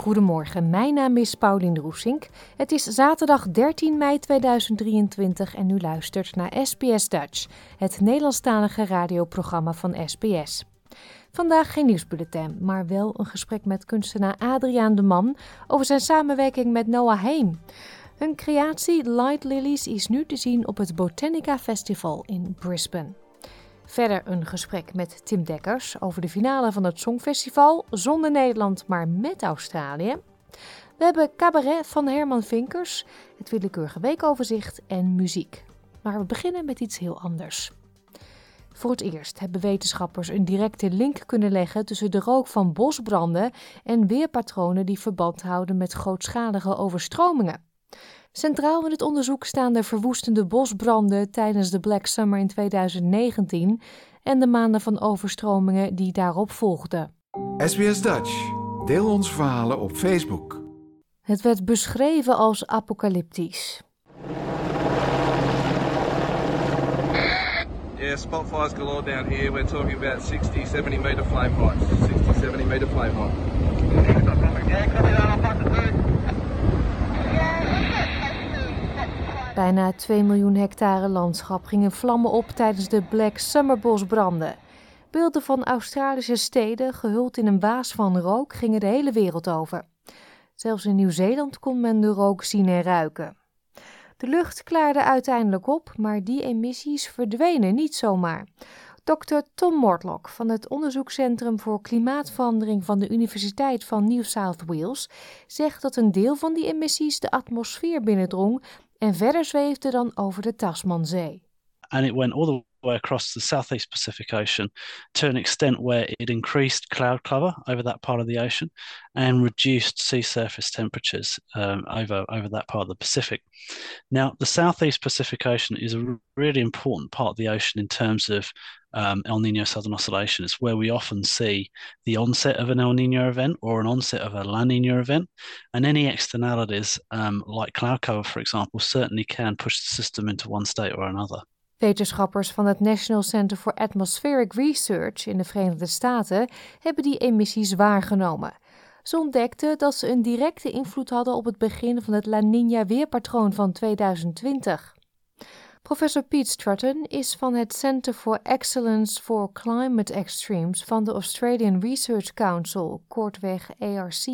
Goedemorgen, mijn naam is Pauline Roesink. Het is zaterdag 13 mei 2023 en u luistert naar SBS Dutch, het Nederlandstalige radioprogramma van SBS. Vandaag geen nieuwsbulletin, maar wel een gesprek met kunstenaar Adriaan de Man over zijn samenwerking met Noah Heem. Hun creatie Light Lilies is nu te zien op het Botanica Festival in Brisbane. Verder een gesprek met Tim Dekkers over de finale van het Songfestival, zonder Nederland maar met Australië. We hebben cabaret van Herman Vinkers, het willekeurige weekoverzicht en muziek. Maar we beginnen met iets heel anders. Voor het eerst hebben wetenschappers een directe link kunnen leggen tussen de rook van bosbranden en weerpatronen die verband houden met grootschalige overstromingen. Centraal in het onderzoek staan de verwoestende bosbranden tijdens de Black Summer in 2019 en de maanden van overstromingen die daarop volgden. SBS Dutch. Deel onze verhalen op Facebook. Het werd beschreven als apocalyptisch. Yeah, spot fires galore down here. We're talking about 60, 70 meter flame heights. 60, 70 meter flame height. Bijna 2 miljoen hectare landschap gingen vlammen op tijdens de Black Summer bosbranden. Beelden van Australische steden, gehuld in een waas van rook, gingen de hele wereld over. Zelfs in Nieuw-Zeeland kon men de rook zien en ruiken. De lucht klaarde uiteindelijk op, maar die emissies verdwenen niet zomaar. Dr. Tom Mortlock van het Onderzoekscentrum voor Klimaatverandering van de Universiteit van New South Wales zegt dat een deel van die emissies de atmosfeer binnendrong en verder zweefde dan over de Tasmanzee. and it went all way across the southeast Pacific Ocean to an extent where it increased cloud cover over that part of the ocean and reduced sea surface temperatures um, over over that part of the Pacific. Now, the southeast Pacific Ocean is a really important part of the ocean in terms of um, El Nino Southern Oscillation. It's where we often see the onset of an El Nino event or an onset of a La Nina event, and any externalities um, like cloud cover, for example, certainly can push the system into one state or another. Wetenschappers van het National Center for Atmospheric Research in de Verenigde Staten hebben die emissies waargenomen. Ze ontdekten dat ze een directe invloed hadden op het begin van het La Nina weerpatroon van 2020. Professor Pete Strutton is van het Center for Excellence for Climate Extremes van de Australian Research Council, kortweg ARC.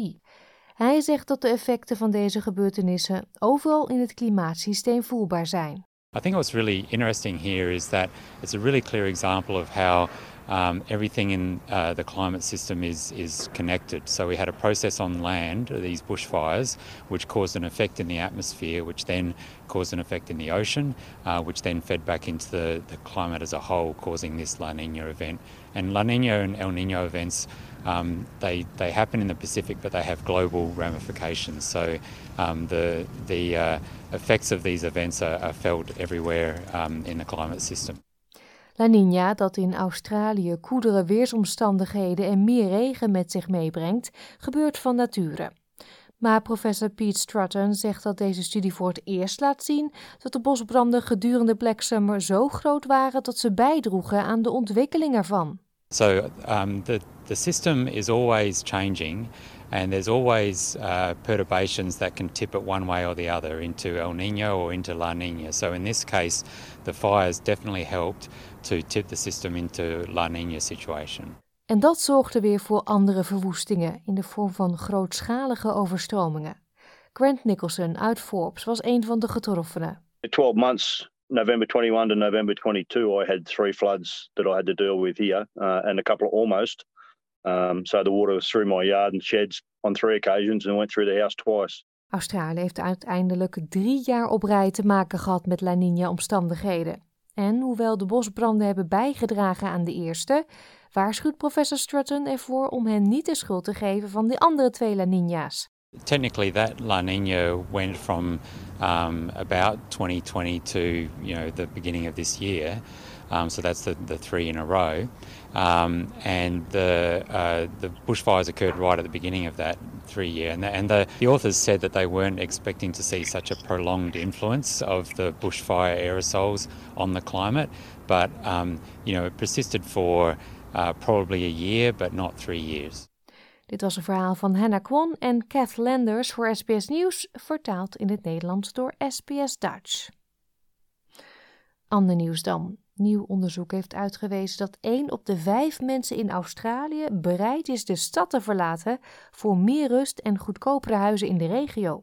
Hij zegt dat de effecten van deze gebeurtenissen overal in het klimaatsysteem voelbaar zijn. I think what's really interesting here is that it's a really clear example of how um, everything in uh, the climate system is is connected. So we had a process on land, these bushfires, which caused an effect in the atmosphere, which then caused an effect in the ocean, uh, which then fed back into the, the climate as a whole, causing this La Nina event. And La Nina and El Nino events, um, they they happen in the Pacific, but they have global ramifications. So um, the the uh, effects of these events are, are felt everywhere um, in the climate system. La Nina, dat in Australië koelere weersomstandigheden en meer regen met zich meebrengt, gebeurt van nature. Maar professor Pete Strutton zegt dat deze studie voor het eerst laat zien dat de bosbranden gedurende Black Summer zo groot waren dat ze bijdroegen aan de ontwikkeling ervan. So um, the the system is always changing, and there's always uh, perturbations that can tip it one way or the other into El Nino or into La Nina. So in this case, the fires definitely helped to tip the system into La Nina situation. En dat zorgde weer voor andere verwoestingen in de vorm van grootschalige overstromingen. Grant Nicholson uit Forbes was een van de getroffenen. 12 months, November 21 to November 22, I had three floods that I had to deal with here uh, and a couple of almost. Um, so the water was through my yard and sheds on three occasions and went through the house twice. Australië heeft uiteindelijk drie jaar op rij te maken gehad met La Nina-omstandigheden. En hoewel de bosbranden hebben bijgedragen aan de eerste, waarschuwt professor Strutton ervoor om hen niet de schuld te geven van de andere twee La Nina's. Technically, that La Nina went from um, about 2020 to you know the beginning of this year. Um, so that's the, the three in a row. Um, and the uh, the bushfires occurred right at the beginning of that three year. And, the, and the, the authors said that they weren't expecting to see such a prolonged influence of the bushfire aerosols on the climate. But um, you know, it persisted for uh, probably a year, but not three years. Dit was een verhaal van Hannah Kwon en Kath Landers voor SBS Nieuws, vertaald in het Nederlands door SBS Dutch. Ander nieuws dan. Nieuw onderzoek heeft uitgewezen dat 1 op de 5 mensen in Australië bereid is de stad te verlaten voor meer rust en goedkopere huizen in de regio.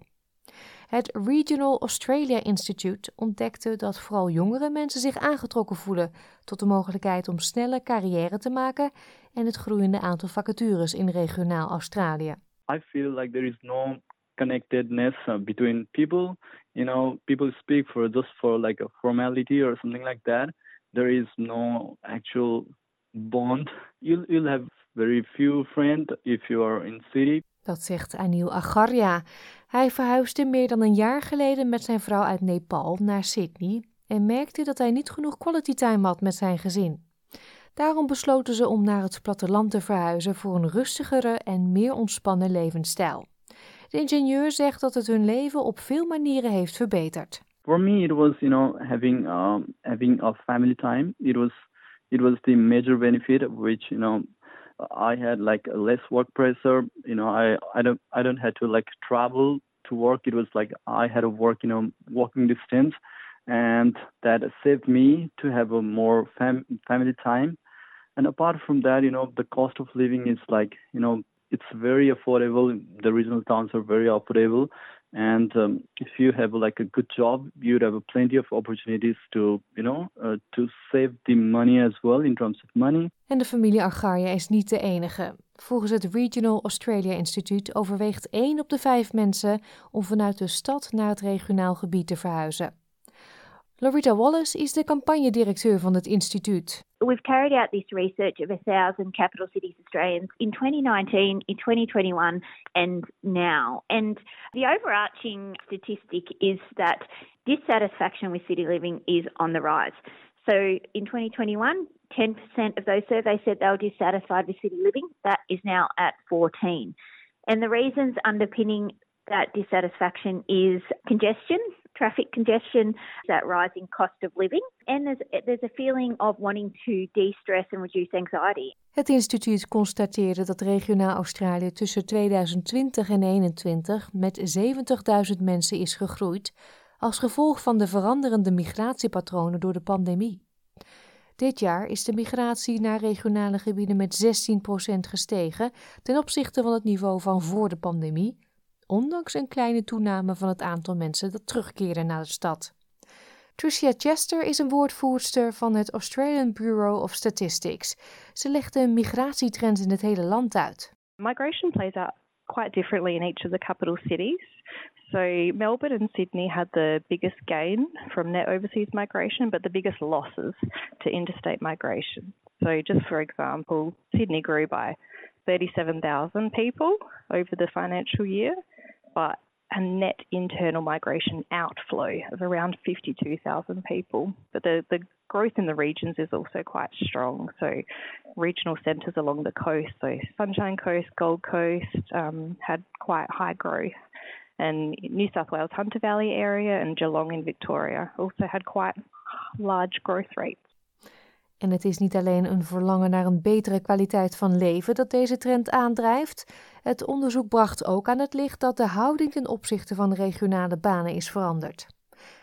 Het Regional Australia Institute ontdekte dat vooral jongere mensen zich aangetrokken voelen tot de mogelijkheid om snelle carrière te maken en het groeiende aantal vacatures in regionaal Australië. I feel like there is no connectedness uh, between people. You know, people speak for just for like a formality or something like that. There is no actual bond. You'll, you'll have very few friends if you are in city. Dat zegt Anil Agarya. Hij verhuisde meer dan een jaar geleden met zijn vrouw uit Nepal naar Sydney en merkte dat hij niet genoeg quality time had met zijn gezin. Daarom besloten ze om naar het platteland te verhuizen voor een rustigere en meer ontspannen levensstijl. De ingenieur zegt dat het hun leven op veel manieren heeft verbeterd. For me, it was you know having um, having a family time. It was it was the major benefit which you know I had like less work pressure. You know, I I don't I don't have to like travel to work. It was like I had to work you know walking distance, and that saved me to have a more fam- family time. And apart from that, you know, the cost of living is like you know it's very affordable. The regional towns are very affordable, and um, if you have like a good job, you'd have plenty of opportunities to, you know, uh, to save the money as well in terms of money. En de familie Argaria is niet de enige. Volgens het Regional Australia Institute overweegt 1 op de 5 mensen om vanuit de stad naar het regionaal gebied te verhuizen. Lorita Wallace is de campagnedirecteur van het instituut. We've carried out this research of a thousand capital cities Australians in 2019, in 2021, and now. And the overarching statistic is that dissatisfaction with city living is on the rise. So in 2021, 10% of those surveys said they were dissatisfied with city living. That is now at 14. And the reasons underpinning that dissatisfaction is congestion, traffic congestion, that rising cost of living, and there's, there's a feeling of wanting to de-stress and reduce anxiety. Het instituut constateerde dat regionaal Australië tussen 2020 en 2021 met 70.000 mensen is gegroeid als gevolg van de veranderende migratiepatronen door de pandemie. Dit jaar is de migratie naar regionale gebieden met 16% gestegen ten opzichte van het niveau van voor de pandemie, ondanks een kleine toename van het aantal mensen dat terugkeren naar de stad. Tricia Chester is een woordvoerster van het Australian Bureau of Statistics. Ze legt de migratietrends in het hele land uit. Migration plays out quite differently in each of the capital cities. So Melbourne and Sydney had the biggest gain from net overseas migration, but the biggest losses to interstate migration. So just for example, Sydney grew by 37,000 people over the financial year, but a net internal migration outflow of around 52,000 people. But the, the growth in the regions is also quite strong. So, regional centres along the coast, so Sunshine Coast, Gold Coast, um, had quite high growth. And New South Wales Hunter Valley area and Geelong in Victoria also had quite large growth rates. En het is niet alleen een verlangen naar een betere kwaliteit van leven dat deze trend aandrijft. Het onderzoek bracht ook aan het licht dat de houding ten opzichte van regionale banen is veranderd.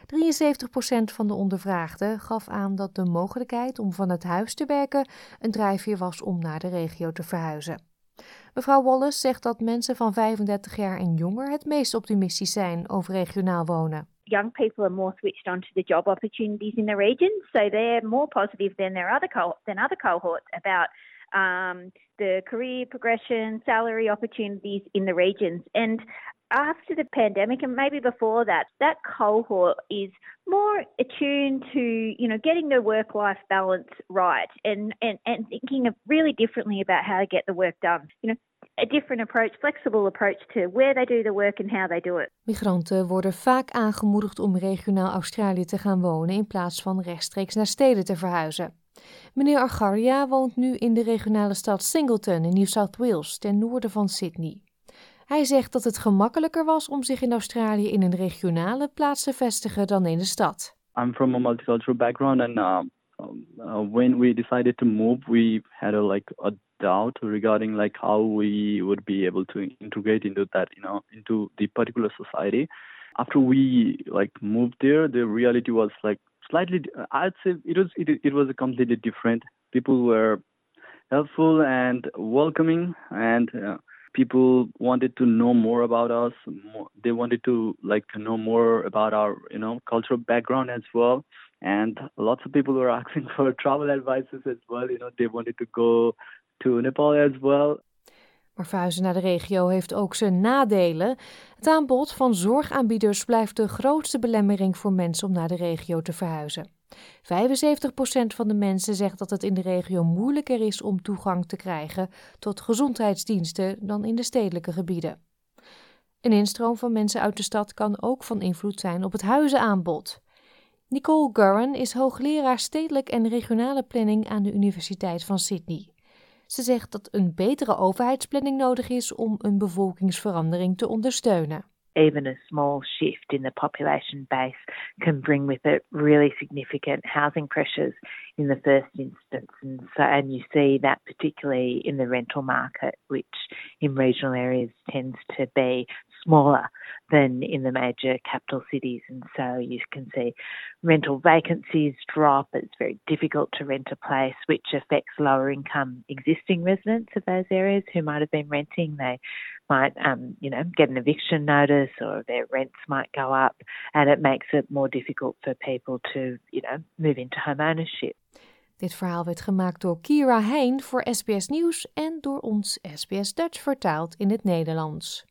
73% van de ondervraagden gaf aan dat de mogelijkheid om van het huis te werken een drijfveer was om naar de regio te verhuizen. Mevrouw Wallace zegt dat mensen van 35 jaar en jonger het meest optimistisch zijn over regionaal wonen. young people are more switched on to the job opportunities in the region, so they're more positive than their other than other cohorts about um, the career progression, salary opportunities in the regions. And after the pandemic and maybe before that, that cohort is more attuned to, you know, getting their work life balance right and, and, and thinking of really differently about how to get the work done. You know, a different approach, flexible approach to where they do the work and how they do it. Migranten worden vaak aangemoedigd om regionaal Australië te gaan wonen in plaats van rechtstreeks naar steden te verhuizen. Meneer Argaria woont nu in de regionale stad Singleton in New South Wales, ten noorden van Sydney. Hij zegt dat het gemakkelijker was om zich in Australië in een regionale plaats te vestigen dan in de stad. I'm from a multicultural background, and uh, uh, when we decided to move, we had a like a doubt regarding like how we would be able to integrate into that, you know, into the particular society. After we like moved there, the reality was like slightly. I'd say it was it, it was a completely different. People were helpful and welcoming, and uh, people wanted to know more about us more, they wanted to like to know more about our you know cultural background as well and lots of people were asking for travel advices as well you know they wanted to go to nepal as well Maar verhuizen naar de regio heeft ook zijn nadelen. Het aanbod van zorgaanbieders blijft de grootste belemmering voor mensen om naar de regio te verhuizen. 75% van de mensen zegt dat het in de regio moeilijker is om toegang te krijgen tot gezondheidsdiensten dan in de stedelijke gebieden. Een instroom van mensen uit de stad kan ook van invloed zijn op het huizenaanbod. Nicole Gurren is hoogleraar stedelijk en regionale planning aan de Universiteit van Sydney. Ze zegt dat een betere overheidsplanning nodig is om een bevolkingsverandering te ondersteunen. even a small shift in the population base can bring with it really significant housing pressures in the first instance. And so, and you see that particularly in the rental market, which in regional areas tends to be smaller than in the major capital cities. And so you can see rental vacancies drop. It's very difficult to rent a place, which affects lower income existing residents of those areas who might have been renting. They might, um, you know, get an eviction notice or their rents might go up. And it makes it more difficult for people to, you know, move into home ownership. Dit verhaal werd gemaakt door Kira Heijn voor SBS Nieuws en door ons SBS Dutch vertaald in het Nederlands.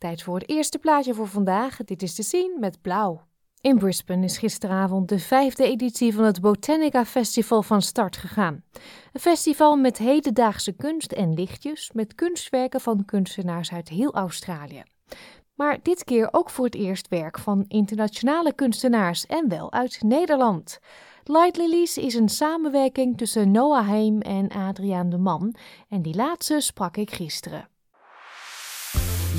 Tijd voor het eerste plaatje voor vandaag. Dit is te zien met blauw. In Brisbane is gisteravond de vijfde editie van het Botanica Festival van start gegaan. Een festival met hedendaagse kunst en lichtjes, met kunstwerken van kunstenaars uit heel Australië. Maar dit keer ook voor het eerst werk van internationale kunstenaars en wel uit Nederland. Light Lilies is een samenwerking tussen Noah Heim en Adriaan de Man en die laatste sprak ik gisteren.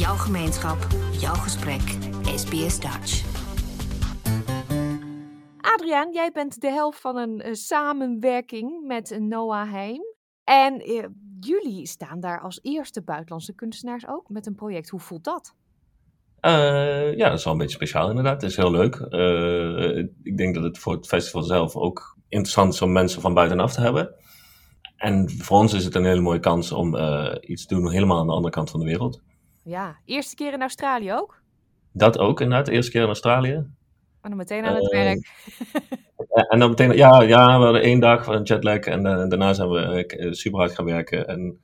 Jouw gemeenschap, jouw gesprek, SBS Dutch. Adriaan, jij bent de helft van een uh, samenwerking met Noah Heim. En uh, jullie staan daar als eerste buitenlandse kunstenaars ook met een project. Hoe voelt dat? Uh, ja, dat is wel een beetje speciaal inderdaad. Het is heel leuk. ik denk dat het voor het festival zelf ook interessant is om mensen van buitenaf te hebben. En voor ons is het een hele mooie kans om iets te doen helemaal aan de andere kant van de wereld. Ja, eerste keer in Australië ook? Dat ook inderdaad, de eerste keer in Australië. En dan meteen aan het werk. en dan meteen, ja, ja, we hadden één dag van een jetlag en daarna zijn we super hard gaan werken. En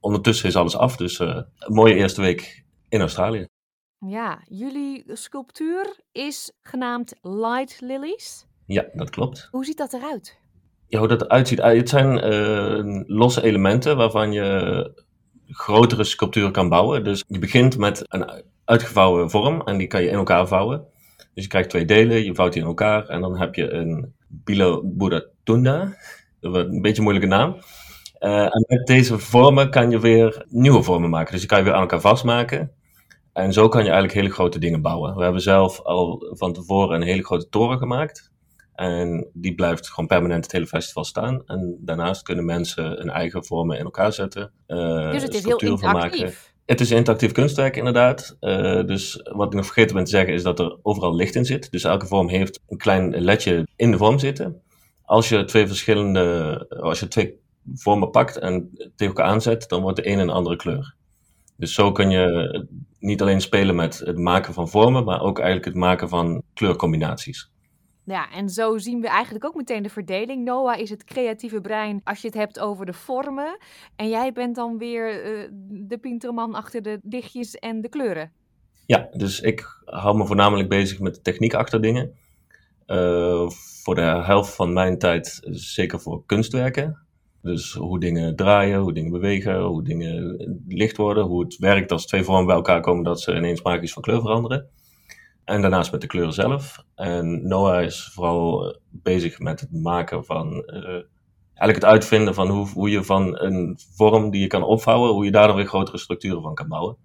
ondertussen is alles af, dus een mooie eerste week in Australië. Ja, jullie sculptuur is genaamd Light Lilies. Ja, dat klopt. Hoe ziet dat eruit? Ja, hoe dat eruit ziet? Het zijn uh, losse elementen waarvan je grotere sculpturen kan bouwen. Dus je begint met een uitgevouwen vorm en die kan je in elkaar vouwen. Dus je krijgt twee delen, je vouwt die in elkaar en dan heb je een Bilo Tunda. Een beetje een moeilijke naam. Uh, en met deze vormen kan je weer nieuwe vormen maken. Dus die kan je weer aan elkaar vastmaken. En zo kan je eigenlijk hele grote dingen bouwen. We hebben zelf al van tevoren een hele grote toren gemaakt. En die blijft gewoon permanent het hele festival staan. En daarnaast kunnen mensen hun eigen vormen in elkaar zetten. Uh, dus het is heel interactief. Maken. Het is interactief kunstwerk, inderdaad. Uh, dus wat ik nog vergeten ben te zeggen, is dat er overal licht in zit. Dus elke vorm heeft een klein ledje in de vorm zitten. Als je twee verschillende, als je twee vormen pakt en tegen elkaar aanzet, dan wordt de een een andere kleur. Dus zo kun je niet alleen spelen met het maken van vormen, maar ook eigenlijk het maken van kleurcombinaties. Ja, en zo zien we eigenlijk ook meteen de verdeling. Noah is het creatieve brein als je het hebt over de vormen. En jij bent dan weer uh, de pinterman achter de dichtjes en de kleuren. Ja, dus ik hou me voornamelijk bezig met de techniek achter dingen. Uh, voor de helft van mijn tijd zeker voor kunstwerken. Dus hoe dingen draaien, hoe dingen bewegen, hoe dingen licht worden, hoe het werkt als twee vormen bij elkaar komen dat ze ineens magisch van kleur veranderen. En daarnaast met de kleuren zelf. En Noah is vooral bezig met het maken van, uh, eigenlijk het uitvinden van hoe, hoe je van een vorm die je kan opvouwen, hoe je daar weer grotere structuren van kan bouwen.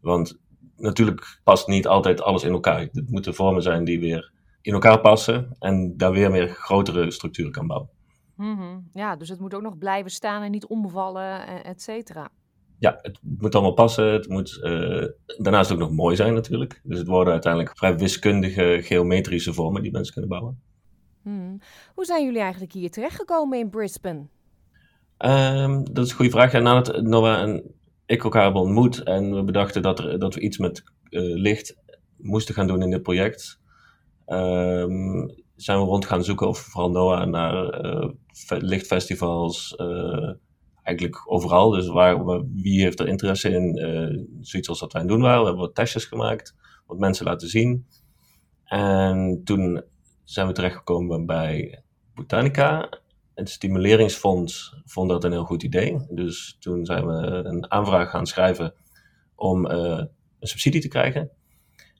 Want natuurlijk past niet altijd alles in elkaar. Het moeten vormen zijn die weer in elkaar passen en daar weer meer grotere structuren kan bouwen. -hmm. Ja, dus het moet ook nog blijven staan en niet omvallen, et cetera. Ja, het moet allemaal passen. Het moet uh, daarnaast ook nog mooi zijn natuurlijk. Dus het worden uiteindelijk vrij wiskundige, geometrische vormen die mensen kunnen bouwen. Hmm. Hoe zijn jullie eigenlijk hier terechtgekomen in Brisbane? Um, dat is een goede vraag. Ja, nadat Noah en ik elkaar hebben ontmoet en we bedachten dat, er, dat we iets met uh, licht moesten gaan doen in dit project, um, zijn we rond gaan zoeken, of vooral Noah, naar uh, lichtfestivals, uh, eigenlijk overal. Dus waar, wie heeft er interesse in, uh, zoiets als dat wij aan doen waren. We hebben wat testjes gemaakt, wat mensen laten zien. En toen zijn we terechtgekomen bij Botanica. Het Stimuleringsfonds vond dat een heel goed idee. Dus toen zijn we een aanvraag gaan schrijven om een subsidie te krijgen.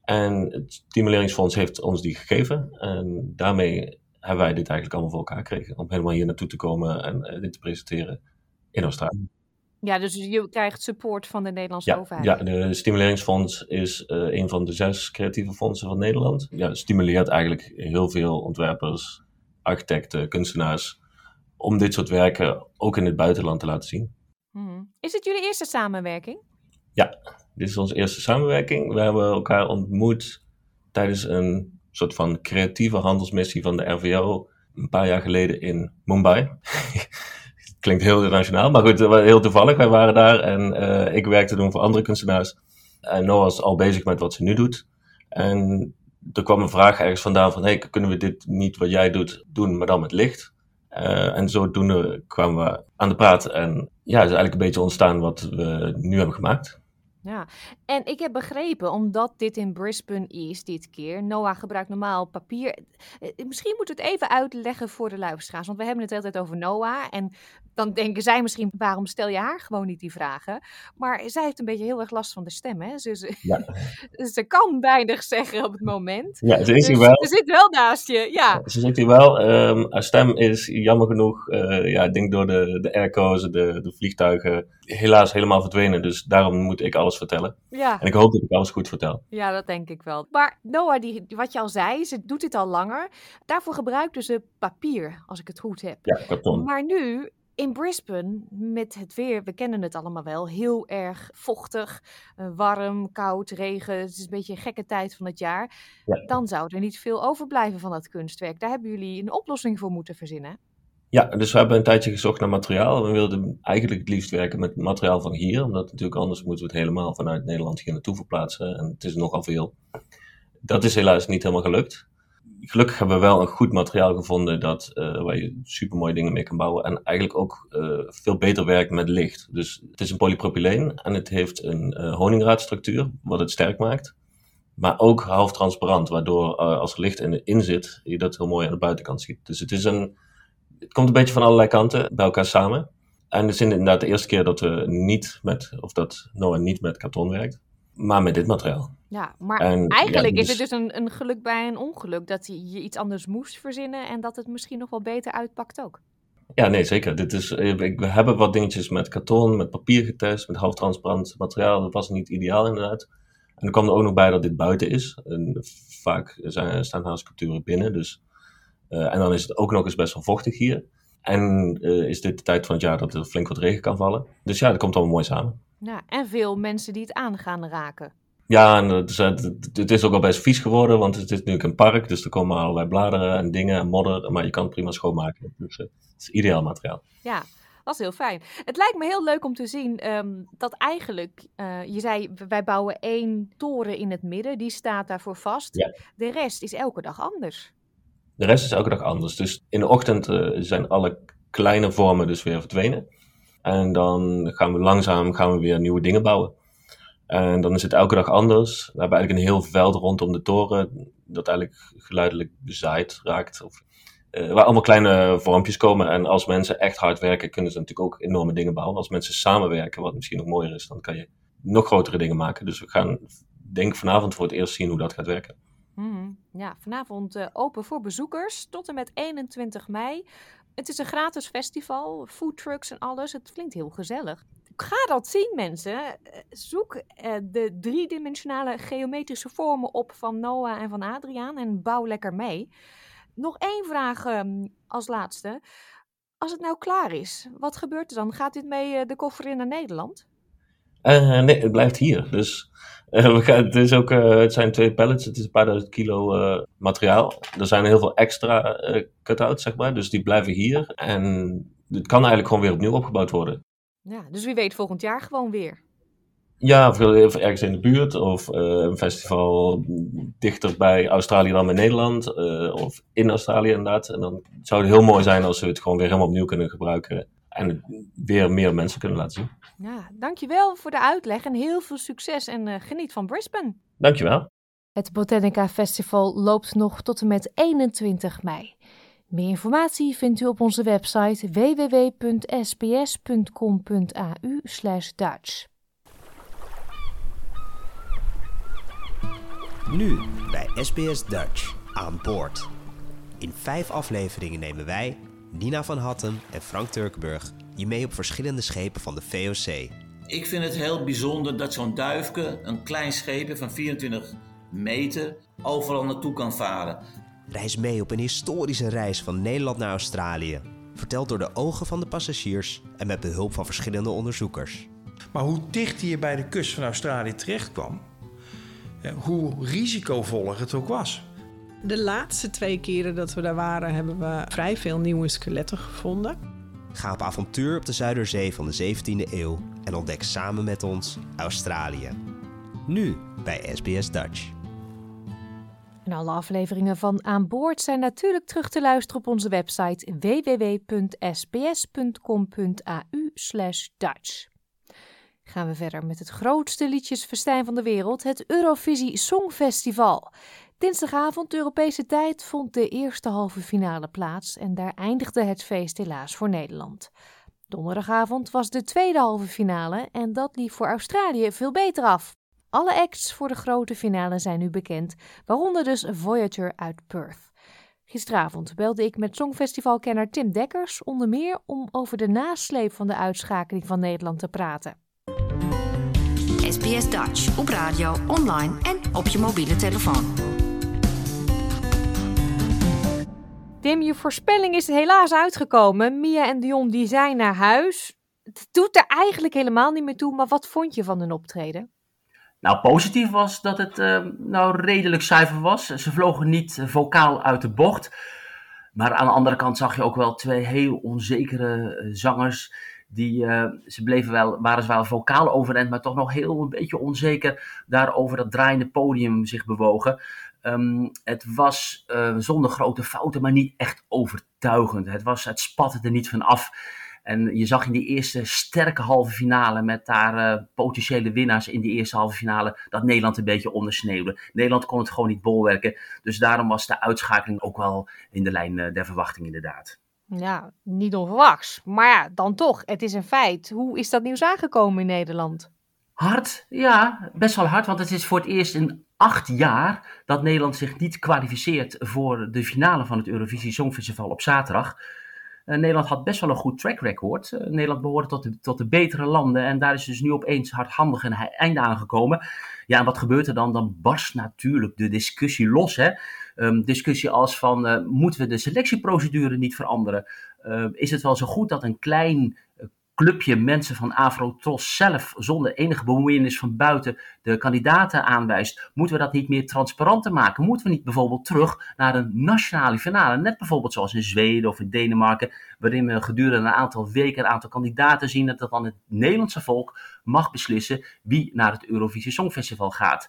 En het Stimuleringsfonds heeft ons die gegeven. En daarmee hebben wij dit eigenlijk allemaal voor elkaar gekregen. Om helemaal hier naartoe te komen en uh, dit te presenteren in Australië. Ja, dus je krijgt support van de Nederlandse ja, overheid. Ja, de Stimuleringsfonds is uh, een van de zes creatieve fondsen van Nederland. Ja, stimuleert eigenlijk heel veel ontwerpers, architecten, kunstenaars om dit soort werken ook in het buitenland te laten zien. Hmm. Is het jullie eerste samenwerking? Ja, dit is onze eerste samenwerking. We hebben elkaar ontmoet tijdens een soort van creatieve handelsmissie van de RVO een paar jaar geleden in Mumbai. Klinkt heel internationaal, maar goed, heel toevallig. Wij waren daar en uh, ik werkte toen voor andere kunstenaars. En Noah was al bezig met wat ze nu doet. En er kwam een vraag ergens vandaan van, hey, kunnen we dit niet wat jij doet doen, maar dan met licht? Uh, en zodoende kwamen we aan de praat en ja, het is eigenlijk een beetje ontstaan wat we nu hebben gemaakt. Ja, en ik heb begrepen, omdat dit in Brisbane is dit keer, Noah gebruikt normaal papier. Misschien moet het even uitleggen voor de luisteraars, want we hebben het altijd over Noah. En dan denken zij misschien, waarom stel je haar gewoon niet die vragen? Maar zij heeft een beetje heel erg last van de stem, hè? Ze, ze, ja. ze kan weinig zeggen op het moment. Ja, ze is dus, hier wel. Ze zit wel naast je, ja. Ze zit hier wel. Um, haar stem is jammer genoeg, uh, ja, ik denk door de, de airco's, de, de vliegtuigen, helaas helemaal verdwenen. Dus daarom moet ik alles vertellen. Ja. En ik hoop dat ik alles goed vertel. Ja, dat denk ik wel. Maar Noah, die, wat je al zei, ze doet dit al langer. Daarvoor gebruikte ze papier, als ik het goed heb. Ja, karton. Maar nu, in Brisbane, met het weer, we kennen het allemaal wel, heel erg vochtig, uh, warm, koud, regen. Het is een beetje een gekke tijd van het jaar. Ja. Dan zou er niet veel overblijven van dat kunstwerk. Daar hebben jullie een oplossing voor moeten verzinnen. Ja, dus we hebben een tijdje gezocht naar materiaal. We wilden eigenlijk het liefst werken met materiaal van hier, omdat natuurlijk anders moeten we het helemaal vanuit Nederland hier naartoe verplaatsen. En het is nogal veel. Dat is helaas niet helemaal gelukt. Gelukkig hebben we wel een goed materiaal gevonden dat, uh, waar je super mooie dingen mee kan bouwen. En eigenlijk ook uh, veel beter werkt met licht. Dus het is een polypropyleen en het heeft een uh, honingraadstructuur, wat het sterk maakt. Maar ook half transparant, waardoor als er licht in, in zit, je dat heel mooi aan de buitenkant ziet. Dus het is een het komt een beetje van allerlei kanten bij elkaar samen. En het is inderdaad de eerste keer dat we niet met, of dat Noah niet met karton werkt, maar met dit materiaal. Ja, maar En, eigenlijk ja, is dus- het dus een, een geluk bij een ongeluk dat je iets anders moest verzinnen en dat het misschien nog wel beter uitpakt ook. Ja, nee, zeker. Dit is, eh, ik- we hebben wat dingetjes met karton, met papier getest, met halftransparant materiaal. Dat was niet ideaal inderdaad. En dan kwam er ook nog bij dat dit buiten is. En vaak zijn, staan haar sculpturen binnen. Dus, eh, en dan is het ook nog eens best wel vochtig hier. En eh, is dit de tijd van het jaar dat er flink wat regen kan vallen. Dus ja, dat komt allemaal mooi samen. Ja, en veel mensen die het aan gaan raken. Ja, en het is, het, is ook al best vies geworden, want het is natuurlijk een park. Dus er komen allerlei bladeren en dingen en modder. Maar je kan het prima schoonmaken. Dus eh, het is ideaal materiaal. Ja, dat is heel fijn. Het lijkt me heel leuk om te zien ehm, dat eigenlijk, je zei, wij bouwen één toren in het midden, die staat daarvoor vast. Ja. De rest is elke dag anders. De rest is elke dag anders. Dus in de ochtend zijn alle kleine vormen dus weer verdwenen. En dan gaan we langzaam gaan we weer nieuwe dingen bouwen. En dan is het elke dag anders. We hebben eigenlijk een heel veld rondom de toren dat eigenlijk geluidelijk bezaaid raakt. Of, uh, waar allemaal kleine vormpjes komen. En als mensen echt hard werken, kunnen ze natuurlijk ook enorme dingen bouwen. Als mensen samenwerken, wat misschien nog mooier is, dan kan je nog grotere dingen maken. Dus we gaan, denk vanavond voor het eerst zien hoe dat gaat werken. Mm, ja, vanavond uh, open voor bezoekers tot en met 21 mei. Het is een gratis festival, foodtrucks en alles. Het klinkt heel gezellig. Ga dat zien, mensen. Eh, zoek uh, de driedimensionale geometrische vormen op van Noah en van Adriaan en bouw lekker mee. Nog één vraag um, als laatste. Als het nou klaar is, wat gebeurt er dan? Gaat dit mee de koffer in naar Nederland? Nee, het blijft hier. Dus we gaan, het, is ook, het zijn twee pallets, het is een paar duizend kilo materiaal. Er zijn heel veel extra cut-outs, zeg maar, dus die blijven hier. En het kan eigenlijk gewoon weer opnieuw opgebouwd worden. Ja, dus wie weet volgend jaar gewoon weer. Ja, of ergens in de buurt, of een festival dichter bij Australië dan bij Nederland, of in Australië inderdaad. En dan zou het heel mooi zijn als we het gewoon weer helemaal opnieuw kunnen gebruiken en weer meer mensen kunnen laten zien. Ja, dankjewel voor de uitleg en heel veel succes en uh, geniet van Brisbane. Dankjewel. Het Botanica Festival loopt nog tot en met 21 mei. Meer informatie vindt u op onze website www.sbs.com.au/dutch. Nu bij SBS Dutch aan boord. In vijf afleveringen nemen wij, Nina van Hattem en Frank Turkenburg, je mee op verschillende schepen van de VOC. Ik vind het heel bijzonder dat zo'n duifke, een klein scheepje van 24 meter, overal naartoe kan varen. Reis mee op een historische reis van Nederland naar Australië. Verteld door de ogen van de passagiers en met behulp van verschillende onderzoekers. Maar hoe dicht hij bij de kust van Australië terecht kwam, hoe risicovoller het ook was. De laatste twee keren dat we daar waren, hebben we vrij veel nieuwe skeletten gevonden. Ga op avontuur op de Zuiderzee van de 17e eeuw en ontdek samen met ons Australië. Nu bij SBS Dutch. En alle afleveringen van Aan Boord zijn natuurlijk terug te luisteren op onze website www.sbs.com.au/dutch. Gaan we verder met het grootste liedjesfestijn van de wereld, het Eurovisie Songfestival. Dinsdagavond Europese tijd vond de eerste halve finale plaats en daar eindigde het feest helaas voor Nederland. Donderdagavond was de tweede halve finale en dat liep voor Australië veel beter af. Alle acts voor de grote finale zijn nu bekend, waaronder dus Voyager uit Perth. Gisteravond belde ik met Songfestivalkenner Tim Dekkers onder meer om over de nasleep van de uitschakeling van Nederland te praten. SBS Dutch op radio, online en op je mobiele telefoon. Tim, je voorspelling is helaas uitgekomen. Mia en Dion die zijn naar huis. Het doet er eigenlijk helemaal niet meer toe, maar wat vond je van hun optreden? Nou, positief was dat het uh, nou redelijk zuiver was. Ze vlogen niet vocaal uit de bocht. Maar aan de andere kant zag je ook wel twee heel onzekere uh, zangers. Die, ze bleven wel, waren ze wel vocaal overeind, maar toch nog heel een beetje onzeker daar over dat draaiende podium zich bewogen. Um, het was zonder grote fouten, maar niet echt overtuigend. Het, was, het spatte er niet van af. En je zag in die eerste sterke halve finale met daar uh, potentiële winnaars in die eerste halve finale dat Nederland een beetje ondersneeuwde. Nederland kon het gewoon niet bolwerken. Dus daarom was de uitschakeling ook wel in de lijn uh, der verwachting inderdaad. Ja, niet onverwachts. Maar ja, dan toch, het is een feit. Hoe is dat nieuws aangekomen in Nederland? Hard, ja, best wel hard. Want het is voor het eerst in acht jaar dat Nederland zich niet kwalificeert voor de finale van het Eurovisie Songfestival op zaterdag. Uh, Nederland had best wel een goed track record. Uh, Nederland behoorde tot de, tot de betere landen en daar is dus nu opeens hardhandig een einde aangekomen. Ja, en wat gebeurt er dan? Dan barst natuurlijk de discussie los. Hè? Um, discussie als van, uh, moeten we de selectieprocedure niet veranderen? is het wel zo goed dat een klein clubje mensen van Afrotros zelf zonder enige bemoeienis van buiten de kandidaten aanwijst, moeten we dat niet meer transparanter maken? Moeten we niet bijvoorbeeld terug naar een nationale finale, net bijvoorbeeld zoals in Zweden of in Denemarken, waarin we gedurende een aantal weken een aantal kandidaten zien dat dan het Nederlandse volk mag beslissen wie naar het Eurovisie Songfestival gaat.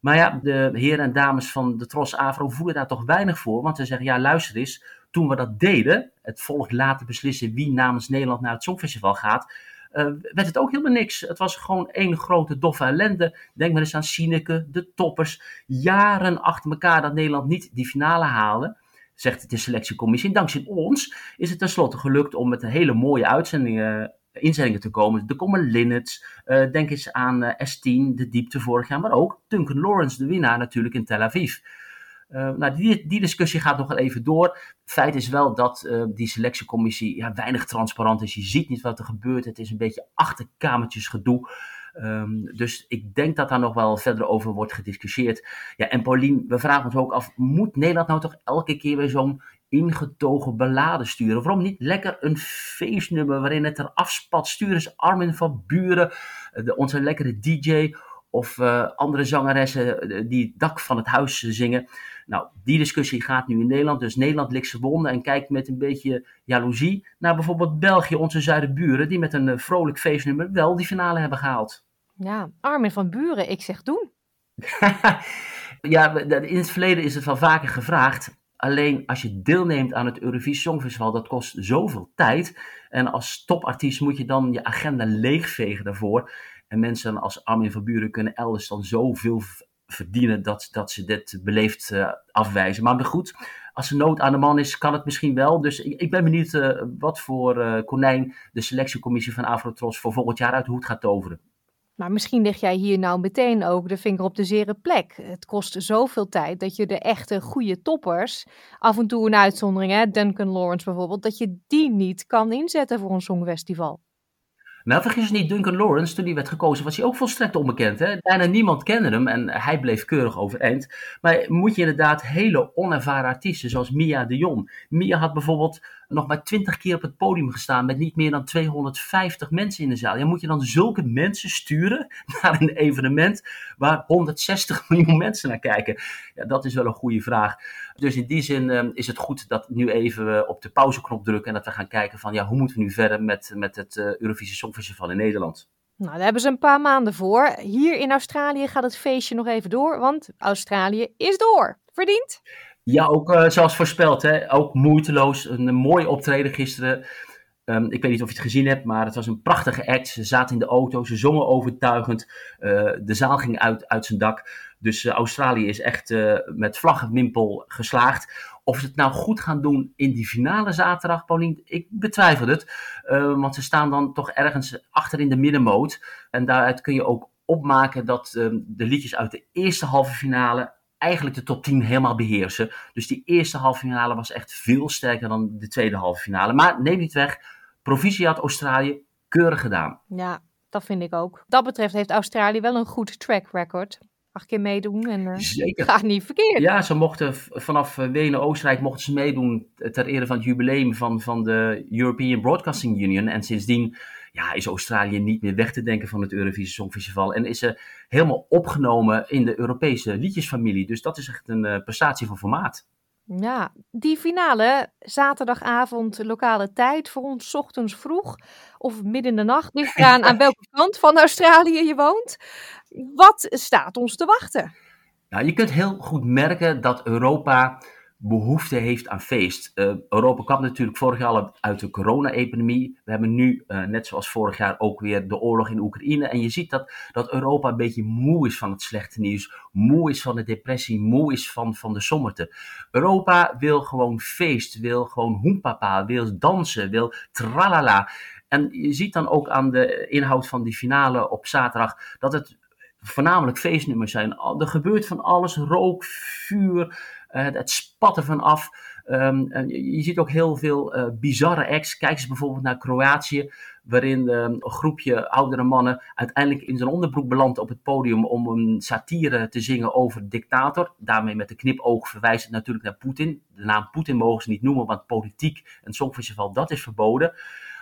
Maar ja, de heren en dames van de Tros Afro voelen daar toch weinig voor. Want ze zeggen, ja luister eens, toen we dat deden, het volk laten beslissen wie namens Nederland naar het Songfestival gaat, uh, werd het ook helemaal niks. Het was gewoon één grote doffe ellende. Denk maar eens aan Sineke, de toppers. Jaren achter elkaar dat Nederland niet die finale haalde, zegt de selectiecommissie. En dankzij ons is het tenslotte gelukt om met een hele mooie uitzendingen inzendingen te komen. Er komen Linnets, uh, denk eens aan uh, S10, de diepte vorig jaar, maar ook Duncan Lawrence, de winnaar natuurlijk in Tel Aviv. Uh, nou, die, die discussie gaat nog wel even door. Feit is wel dat die selectiecommissie ja, weinig transparant is. Je ziet niet wat er gebeurt. Het is een beetje achterkamertjes gedoe. Um, dus ik denk dat daar nog wel verder over wordt gediscussieerd. Ja, en Paulien, we vragen ons ook af: moet Nederland nou toch elke keer weer zo'n ingetogen beladen sturen. Waarom niet lekker een feestnummer waarin het er afspat? Stuur eens Armin van Buren, eh, de, onze lekkere DJ of uh, andere zangeressen eh, die het dak van het huis zingen. Nou, die discussie gaat nu in Nederland. Dus Nederland ligt wonden en kijkt met een beetje jaloezie naar bijvoorbeeld België, onze zuidenburen, die met een uh, vrolijk feestnummer wel die finale hebben gehaald. Ja, Armin van Buren, ik zeg doen. ja, in het verleden is het wel vaker gevraagd. Alleen als je deelneemt aan het Eurovisie Songfestival, dat kost zoveel tijd. En als topartiest moet je dan je agenda leegvegen daarvoor. En mensen als Armin van Buren kunnen elders dan zoveel verdienen dat, dat ze dit beleefd uh, afwijzen. Maar goed, als er nood aan de man is, kan het misschien wel. Dus ik, ik ben benieuwd uh, wat voor uh, konijn de selectiecommissie van Afrotros voor volgend jaar uit de hoed gaat toveren. Maar misschien leg jij hier nou meteen ook de vinger op de zere plek. Het kost zoveel tijd dat je de echte goede toppers, af en toe een uitzondering, hè, Duncan Lawrence bijvoorbeeld, dat je die niet kan inzetten voor een songfestival. Nou, vergis niet, Duncan Lawrence, toen hij werd gekozen, was hij ook volstrekt onbekend. Hè? Bijna niemand kende hem en hij bleef keurig overeind. Maar moet je inderdaad hele onervaren artiesten, zoals Mia de Jong. Mia had bijvoorbeeld nog maar twintig keer op het podium gestaan met niet meer dan 250 mensen in de zaal. Ja, moet je dan zulke mensen sturen naar een evenement waar 160 miljoen mensen naar kijken? Ja, dat is wel een goede vraag. Dus in die zin uh, is het goed dat nu even op de pauzeknop drukken en dat we gaan kijken van ja, hoe moeten we nu verder met, met het uh, Eurovisie Songfestival in Nederland? Nou, daar hebben ze een paar maanden voor. Hier in Australië gaat het feestje nog even door, want Australië is door. Verdiend? Ja, ook uh, zoals voorspeld, hè, ook moeiteloos. Een, een mooi optreden gisteren. Um, ik weet niet of je het gezien hebt, maar het was een prachtige act. Ze zaten in de auto, ze zongen overtuigend. Uh, de zaal ging uit, uit zijn dak. Dus uh, Australië is echt met vlag en wimpel geslaagd. Of ze het nou goed gaan doen in die finale zaterdag, Paulien, ik betwijfel het. want ze staan dan toch ergens achter in de middenmoot. En daaruit kun je ook opmaken dat ehm, de liedjes uit de eerste halve finale eigenlijk de top 10 helemaal beheersen. Dus die eerste halve finale was echt veel sterker dan de tweede halve finale. Maar neem niet weg, proficiat Australië, keurig gedaan. Ja, dat vind ik ook. Dat betreft heeft Australië wel een goed track record. Acht keer meedoen en uh, Zeker. gaat niet verkeerd. Ja, ze mochten vanaf eh, Wenen, Oostenrijk mochten ze meedoen ter ere van het jubileum van, van de European Broadcasting Union. En sindsdien ja, is Australië niet meer weg te denken van het Eurovisie Songfestival. En is ze helemaal opgenomen in de Europese liedjesfamilie. Dus dat is echt een uh, prestatie van formaat. Ja, die finale, zaterdagavond lokale tijd, voor ons ochtends vroeg of midden in de nacht, ligt eraan aan welke kant van Australië je woont. Wat staat ons te wachten? Nou, je kunt heel goed merken dat Europa behoefte heeft aan feest. Uh, Europa kwam natuurlijk vorig jaar al uit de corona-epidemie. We hebben nu, uh, net zoals vorig jaar, ook weer de oorlog in Oekraïne. En je ziet dat, dat Europa een beetje moe is van het slechte nieuws. Moe is van de depressie, moe is van, van de sommerte. Europa wil gewoon feest, wil gewoon hoempapa, wil dansen, wil tralala. En je ziet dan ook aan de inhoud van die finale op zaterdag dat het voornamelijk feestnummers zijn. Er gebeurt van alles, rook, vuur, het spatten van af. Um, je, ziet ook heel veel uh, bizarre acts. Kijk eens bijvoorbeeld naar Kroatië, waarin um, een groepje oudere mannen uiteindelijk in zijn onderbroek belandt op het podium om een satire te zingen over dictator. Daarmee met de knipoog verwijst het natuurlijk naar Poetin. De naam Poetin mogen ze niet noemen, want politiek en songfestival, dat is verboden.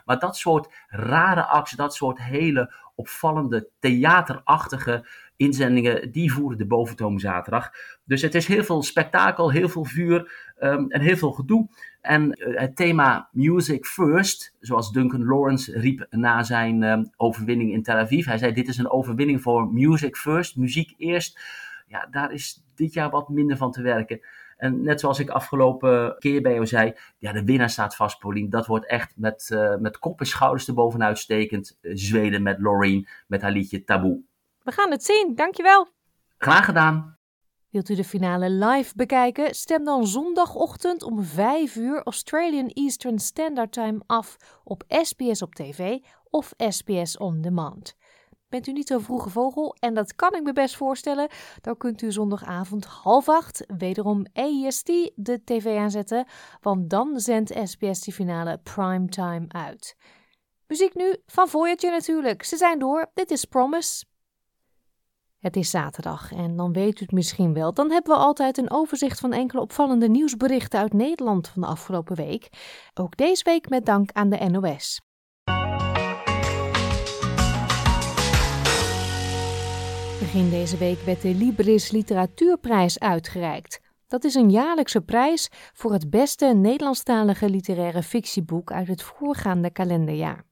Maar dat soort rare acts, dat soort hele opvallende theaterachtige inzendingen, die voeren de boventoon zaterdag. Dus het is heel veel spektakel, heel veel vuur um, en heel veel gedoe. En uh, het thema Music First, zoals Duncan Lawrence riep na zijn um, overwinning in Tel Aviv. Hij zei: Dit is een overwinning voor Music First, muziek eerst. Ja, daar is dit jaar wat minder van te werken. En net zoals ik afgelopen keer bij jou zei, ja, de winnaar staat vast, Paulien. Dat wordt echt met, uh, met kop en schouders erbovenuit stekend. Uh, Zweden met Loreen, met haar liedje Taboe. We gaan het zien, dankjewel. Graag gedaan. Wilt u de finale live bekijken? Stem dan zondagochtend om 5 uur Australian Eastern Standard Time af op SBS op tv of SBS On Demand. Bent u niet zo'n vroege vogel, en dat kan ik me best voorstellen, dan kunt u zondagavond half acht wederom AEST de tv aanzetten, want dan zendt SBS die finale primetime uit. Muziek nu van Voyager natuurlijk. Ze zijn door. Dit is Promise. Het is zaterdag en dan weet u het misschien wel. Dan hebben we altijd een overzicht van enkele opvallende nieuwsberichten uit Nederland van de afgelopen week. Ook deze week met dank aan de NOS. Begin deze week werd de Libris Literatuurprijs uitgereikt. Dat is een jaarlijkse prijs voor het beste Nederlandstalige literaire fictieboek uit het voorgaande kalenderjaar.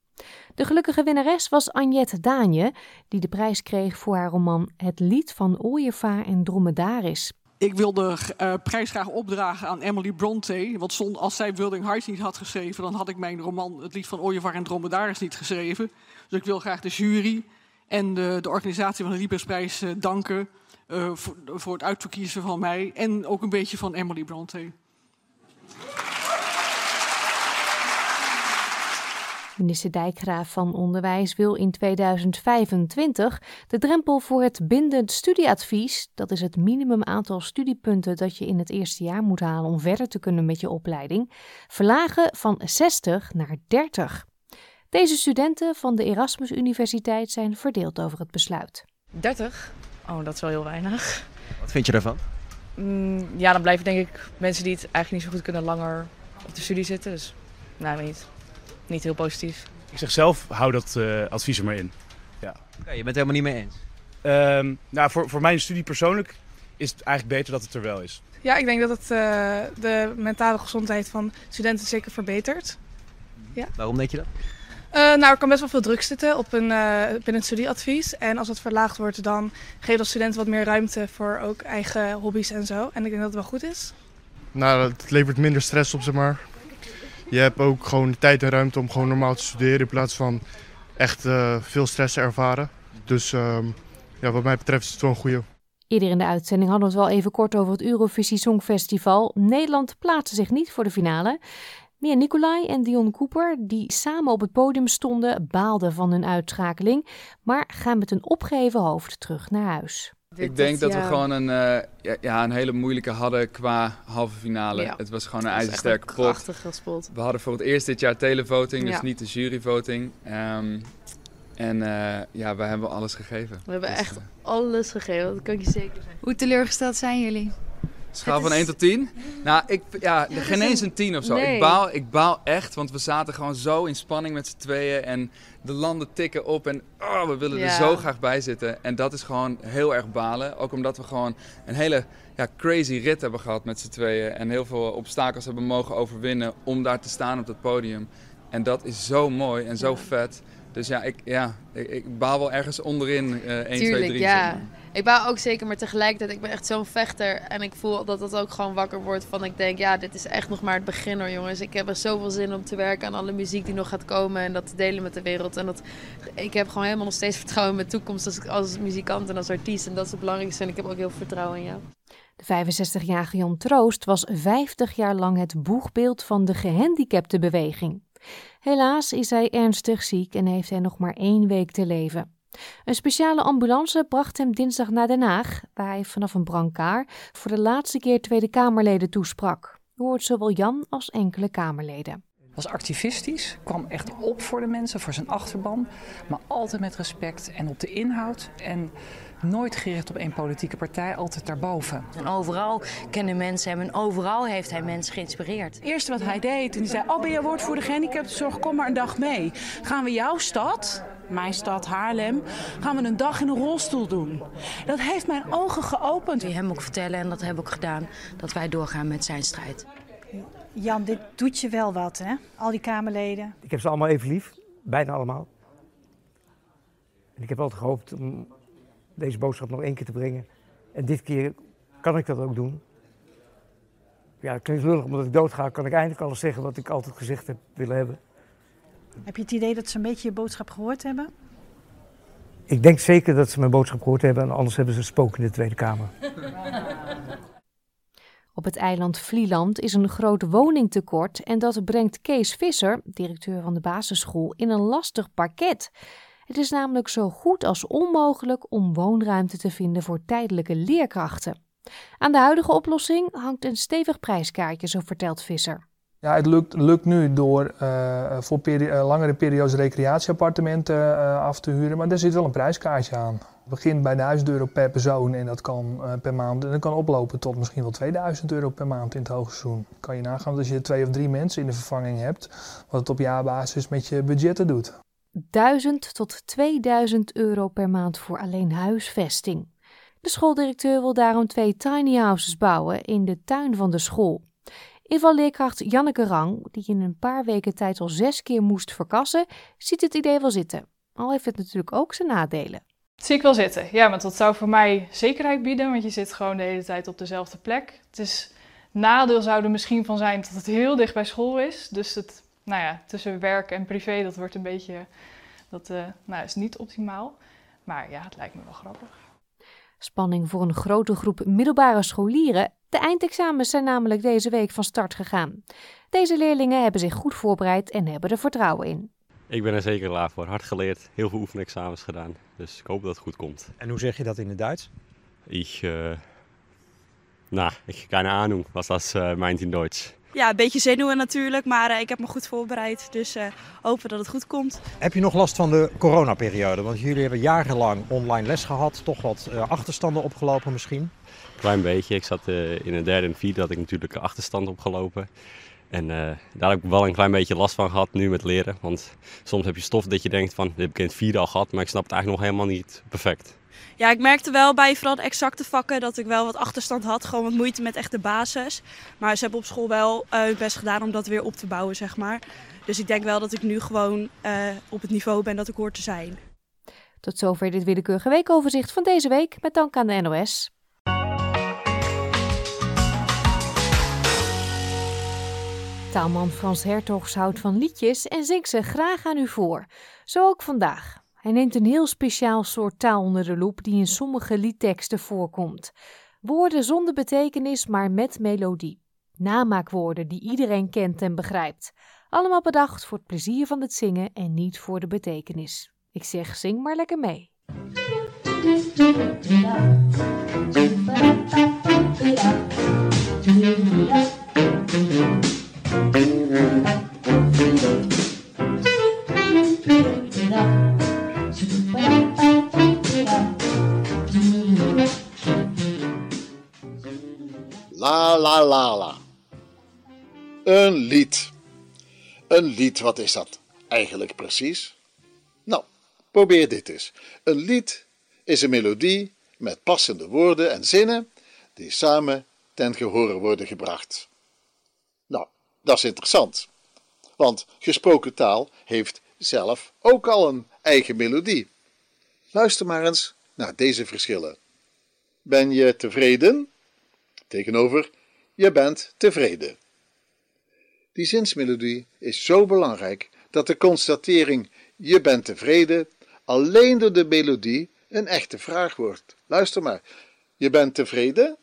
De gelukkige winnares was Agnette Daanje, die de prijs kreeg voor haar roman Het lied van Ooievaar en Dromedaris. Ik wil de uh, prijs graag opdragen aan Emily Bronte. Want zonder, als zij Wilding Heights niet had geschreven, dan had ik mijn roman Het lied van Ooievaar en Dromedaris niet geschreven. Dus ik wil graag de jury en de, de organisatie van de Librisprijs uh, danken uh, voor, voor, het uitverkiezen van mij en ook een beetje van Emily Bronte. Minister Dijkgraaf van Onderwijs wil in 2025 de drempel voor het bindend studieadvies, dat is het minimum aantal studiepunten dat je in het eerste jaar moet halen om verder te kunnen met je opleiding, verlagen van 60 naar 30. Deze studenten van de Erasmus Universiteit zijn verdeeld over het besluit. 30? Oh, dat is wel heel weinig. Wat vind je daarvan? Mm, ja, dan blijven denk ik mensen die het eigenlijk niet zo goed kunnen langer op de studie zitten. Dus, nou, niet. Niet heel positief. Ik zeg zelf, hou dat uh, advies er maar in. Ja. Okay, je bent het helemaal niet mee eens? Um, nou, voor, voor mijn studie persoonlijk is het eigenlijk beter dat het er wel is. Ja, ik denk dat het uh, de mentale gezondheid van studenten zeker verbetert. Ja. Waarom denk je dat? Uh, nou, er kan best wel veel druk zitten op een, uh, binnen het studieadvies. En als het verlaagd wordt, dan geeft dat studenten wat meer ruimte voor ook eigen hobby's en zo. En ik denk dat het wel goed is. Nou, het levert minder stress op, zeg maar. Je hebt ook gewoon tijd en ruimte om gewoon normaal te studeren in plaats van echt uh, veel stress te ervaren. Dus um, ja, wat mij betreft is het wel een goede. Eerder in de uitzending hadden we het wel even kort over het Eurovisie Songfestival. Nederland plaatste zich niet voor de finale. Mia Nicolai en Dion Cooper, die samen op het podium stonden, baalden van hun uitschakeling, maar gaan met een opgeheven hoofd terug naar huis. Ik denk dat we gewoon een, uh, ja, ja, een hele moeilijke hadden qua halve finale. Ja. Het was gewoon een ijzersterke pot. gespeeld. We hadden voor het eerst dit jaar televoting, dus Ja. niet de juryvoting. Ehm en eh, ja, wij hebben alles gegeven. We hebben Dus, echt eh, alles gegeven, dat kan ik je zeker zeggen. Hoe teleurgesteld zijn jullie? Schaal van is- 1 tot 10? Nou, ik, ja, geen eens een- een 10 of zo. Nee. Ik, baal, ik baal echt, want we zaten gewoon zo in spanning met z'n tweeën. En de landen tikken op en oh, we willen er zo graag bij zitten. En dat is gewoon heel erg balen. Ook omdat we gewoon een hele ja, crazy rit hebben gehad met z'n tweeën. En heel veel obstakels hebben mogen overwinnen om daar te staan op dat podium. En dat is zo mooi en zo vet. Dus ja, ik, ja, ik, ik baal wel ergens onderin eh 1, 2, 3. Tuurlijk, zeg ja. maar. Ik baal ook zeker, maar tegelijkertijd, ik ben echt zo'n vechter. En ik voel dat dat ook gewoon wakker wordt van, ik denk, ja, dit is echt nog maar het begin hoor, jongens. Ik heb er zoveel zin om te werken aan alle muziek die nog gaat komen en dat te delen met de wereld. En dat, ik heb gewoon helemaal nog steeds vertrouwen in mijn toekomst als, als muzikant en als artiest. En dat is het belangrijkste. En ik heb ook heel veel vertrouwen in jou. De 65-jarige Jan Troost was 50 jaar lang het boegbeeld van de gehandicaptenbeweging. Helaas is hij ernstig ziek en heeft hij nog maar één week te leven. Een speciale ambulance bracht hem dinsdag naar Den Haag, waar hij vanaf een brancard voor de laatste keer Tweede Kamerleden toesprak. U hoort zowel Jan als enkele Kamerleden. was activistisch, kwam echt op voor de mensen, voor zijn achterban. Maar altijd met respect en op de inhoud. En nooit gericht op één politieke partij, altijd daarboven. En overal kennen mensen hem en overal heeft hij mensen geïnspireerd. Het eerste wat hij deed, toen hij zei: Oh, ben je woordvoerder gehandicaptenzorg? Kom maar een dag mee. Gaan we jouw stad, mijn stad Haarlem, gaan we een dag in een rolstoel doen. Dat heeft mijn ogen geopend. Die hem ook vertellen, en dat hebben we ook gedaan, dat wij doorgaan met zijn strijd. Jan, dit doet je wel wat, hè? Al die Kamerleden. Ik heb ze allemaal even lief, bijna allemaal. En ik heb altijd gehoopt om deze boodschap nog één keer te brengen. En dit keer kan ik dat ook doen. Ja, het klinkt lullig, omdat ik doodga, kan ik eindelijk alles zeggen wat ik altijd gezegd heb willen hebben. Heb je het idee dat ze een beetje je boodschap gehoord hebben? Ik denk zeker dat ze mijn boodschap gehoord hebben, en anders hebben ze spook in de Tweede Kamer. Op het eiland Vlieland is een groot woningtekort en dat brengt Kees Visser, directeur van de basisschool, in een lastig parket. Het is namelijk zo goed als onmogelijk om woonruimte te vinden voor tijdelijke leerkrachten. Aan de huidige oplossing hangt een stevig prijskaartje, zo vertelt Visser. Ja, het lukt, lukt nu door uh, voor peri langere periodes recreatieappartementen uh, af te huren, maar daar zit wel een prijskaartje aan. Het begint bij 1000 euro per persoon en dat kan per maand en dat kan oplopen tot misschien wel 2000 euro per maand in het hoogseizoen. Kan je nagaan als je twee of drie mensen in de vervanging hebt, wat het op jaarbasis met je budgetten doet. 1000 tot 2000 euro per maand voor alleen huisvesting. De schooldirecteur wil daarom twee tiny houses bouwen in de tuin van de school. Invalleerkracht Janneke Rang, die in een paar weken tijd al zes keer moest verkassen, ziet het idee wel zitten. Al heeft het natuurlijk ook zijn nadelen. Dat zie ik wel zitten. Ja, want dat zou voor mij zekerheid bieden, want je zit gewoon de hele tijd op dezelfde plek. Het is nadeel zou er misschien van zijn dat het heel dicht bij school is. Dus het, nou ja, tussen werk en privé, dat wordt een beetje, dat uh, nou, is niet optimaal. Maar ja, het lijkt me wel grappig. Spanning voor een grote groep middelbare scholieren. De eindexamens zijn namelijk deze week van start gegaan. Deze leerlingen hebben zich goed voorbereid en hebben er vertrouwen in. Ik ben er zeker klaar voor. Hard geleerd, heel veel oefenexamens gedaan. Dus ik hoop dat het goed komt. En hoe zeg je dat in het Duits? Ik, uh, nou, ik keine Ahnung, was dat uh, meint in Duits. Ja, een beetje zenuwen natuurlijk, maar uh, ik heb me goed voorbereid. Dus uh, hopen dat het goed komt. Heb je nog last van de coronaperiode? Want jullie hebben jarenlang online les gehad. Toch wat uh, achterstanden opgelopen misschien? Klein beetje. Ik zat in een derde en vierde had ik natuurlijk achterstand opgelopen. En daar heb ik wel een klein beetje last van gehad nu met leren. Want soms heb je stof dat je denkt van, dit heb ik in het vierde al gehad. Maar ik snap het eigenlijk nog helemaal niet perfect. Ja, ik merkte wel bij vooral de exacte vakken dat ik wel wat achterstand had. Gewoon wat moeite met echt de basis. Maar ze hebben op school wel uh, hun best gedaan om dat weer op te bouwen, zeg maar. Dus ik denk wel dat ik nu gewoon uh, op het niveau ben dat ik hoor te zijn. Tot zover dit willekeurige weekoverzicht van deze week. Met dank aan de NOS. Taalman Frans Hertogs houdt van liedjes en zingt ze graag aan u voor. Zo ook vandaag. Hij neemt een heel speciaal soort taal onder de loep die in sommige liedteksten voorkomt. Woorden zonder betekenis, maar met melodie. Namaakwoorden die iedereen kent en begrijpt. Allemaal bedacht voor het plezier van het zingen en niet voor de betekenis. Ik zeg, zing maar lekker mee. La la la la. Een lied. Een lied, wat is dat eigenlijk precies? Nou, probeer dit eens. Een lied is een melodie met passende woorden en zinnen die samen ten gehore worden gebracht. Nou, dat is interessant, want gesproken taal heeft zelf ook al een eigen melodie. Luister maar eens naar deze verschillen. Ben je tevreden? Tegenover je bent tevreden. Die zinsmelodie is zo belangrijk dat de constatering je bent tevreden alleen door de melodie een echte vraag wordt. Luister maar. Je bent tevreden?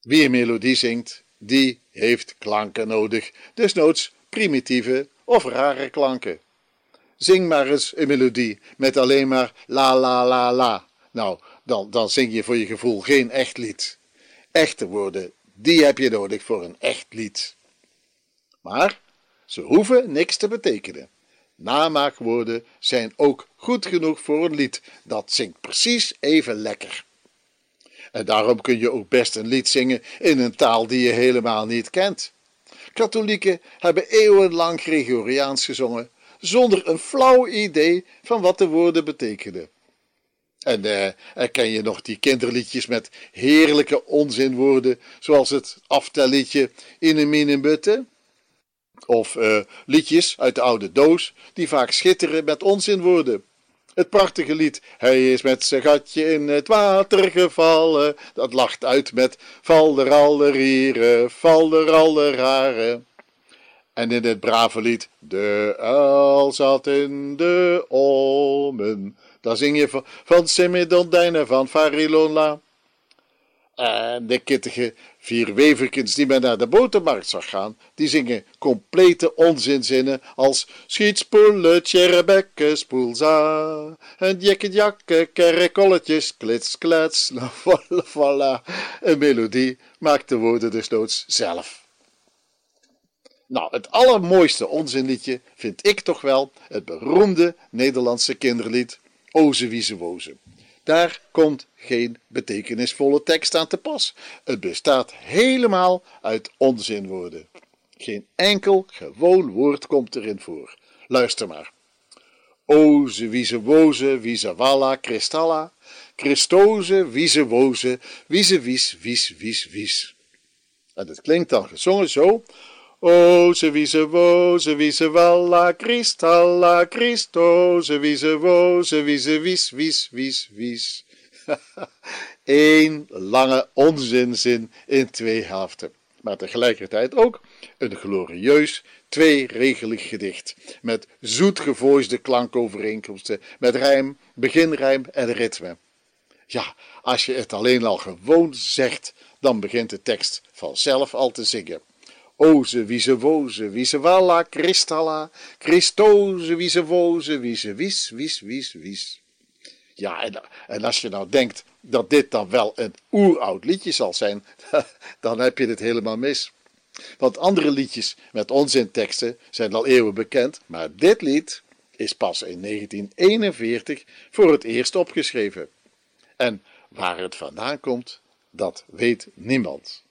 Wie een melodie zingt, die heeft klanken nodig, desnoods primitieve of rare klanken. Zing maar eens een melodie met alleen maar la la la la. Nou, dan, dan zing je voor je gevoel geen echt lied. Echte woorden, die heb je nodig voor een echt lied. Maar ze hoeven niks te betekenen. Namaakwoorden zijn ook goed genoeg voor een lied. Dat zingt precies even lekker. En daarom kun je ook best een lied zingen in een taal die je helemaal niet kent. Katholieken hebben eeuwenlang Gregoriaans gezongen, zonder een flauw idee van wat de woorden betekenen. En uh, ken je nog die kinderliedjes met heerlijke onzinwoorden, zoals het aftelliedje in een minenbutte? Of uh, liedjes uit de oude doos, die vaak schitteren met onzinwoorden. Het prachtige lied, hij is met zijn gatje in het water gevallen, dat lacht uit met falderallerieren, falderalleraren. En in het brave lied, de uil zat in de olmen, daar zing je van, van Semidondijn van Farilola. En de kittige vier weverkens die men naar de botermarkt zag gaan, die zingen complete onzinzinnen als schietspoelen, tjerrebekken, spoelza, en jekke kerrekolletjes, klits, klets, voilà, voilà. Een melodie maakt de woorden dus noods zelf. Nou, het allermooiste onzinliedje vind ik toch wel het beroemde Nederlandse kinderlied Oze Wieze Woze. Daar komt geen betekenisvolle tekst aan te pas. Het bestaat helemaal uit onzinwoorden. Geen enkel gewoon woord komt erin voor. Luister maar. Oze, wieze, woze, wieze, walla, kristalla. Christoze, wieze, woze, wieze, wies, wies, wies, wies. En het klinkt dan gezongen zo. O, ze wie ze wo, ze wie ze walla, kristalla, Christo, ze wie ze wo, ze wie ze wies, wies, wies, wies. Eén lange onzinzin in twee helften, maar tegelijkertijd ook een glorieus tweeregelig gedicht, met zoetgevoisde klankovereenkomsten, met rijm, beginrijm en ritme. Ja, als je het alleen al gewoon zegt, dan begint de tekst vanzelf al te zingen. Oze, wie ze woze, wie ze walla, kristalla, Christoze, wie ze woze, wie ze wies, wies, wies, wies. Ja, en, en als je nou denkt dat dit dan wel een oeroud liedje zal zijn, dan heb je het helemaal mis. Want andere liedjes met onzinteksten zijn al eeuwen bekend, maar dit lied is pas in 1941 voor het eerst opgeschreven. En waar het vandaan komt, dat weet niemand.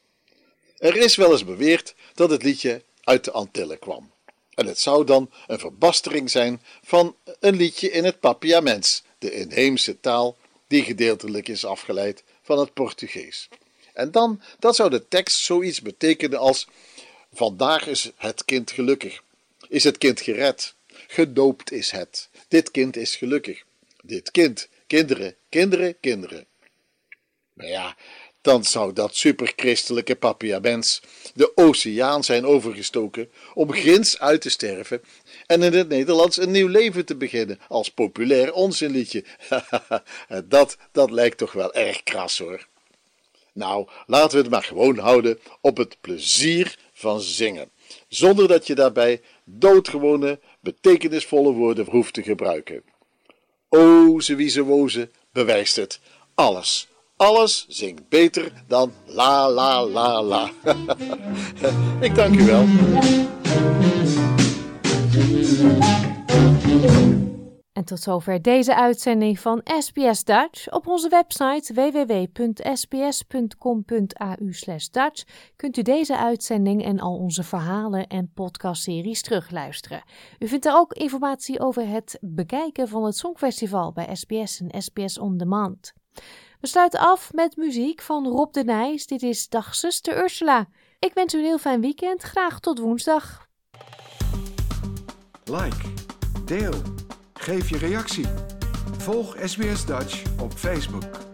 Er is wel eens beweerd dat het liedje uit de Antillen kwam. En het zou dan een verbastering zijn van een liedje in het Papiaments, de inheemse taal die gedeeltelijk is afgeleid van het Portugees. En dan, dat zou de tekst zoiets betekenen als: Vandaag is het kind gelukkig. Is het kind gered? Gedoopt is het. Dit kind is gelukkig. Dit kind, kinderen, kinderen, kinderen. Nou ja, dan zou dat superchristelijke papiaments de oceaan zijn overgestoken om grins uit te sterven en in het Nederlands een nieuw leven te beginnen als populair onzinliedje. dat, dat lijkt toch wel erg kras hoor. Nou, laten we het maar gewoon houden op het plezier van zingen, zonder dat je daarbij doodgewone, betekenisvolle woorden hoeft te gebruiken. O, ze wie ze woze bewijst het. Alles, alles zingt beter dan la la la la. Ik dank u wel. En tot zover deze uitzending van SBS Dutch. Op onze website www.sbs.com.au Dutch kunt u deze uitzending en al onze verhalen en podcastseries terugluisteren. U vindt er ook informatie over het bekijken van het Songfestival bij SBS en SBS On Demand. We sluiten af met muziek van Rob de Nijs. Dit is Dag Zuster Ursula. Ik wens u een heel fijn weekend. Graag tot woensdag. Like, deel, geef je reactie. Volg SBS Dutch op Facebook.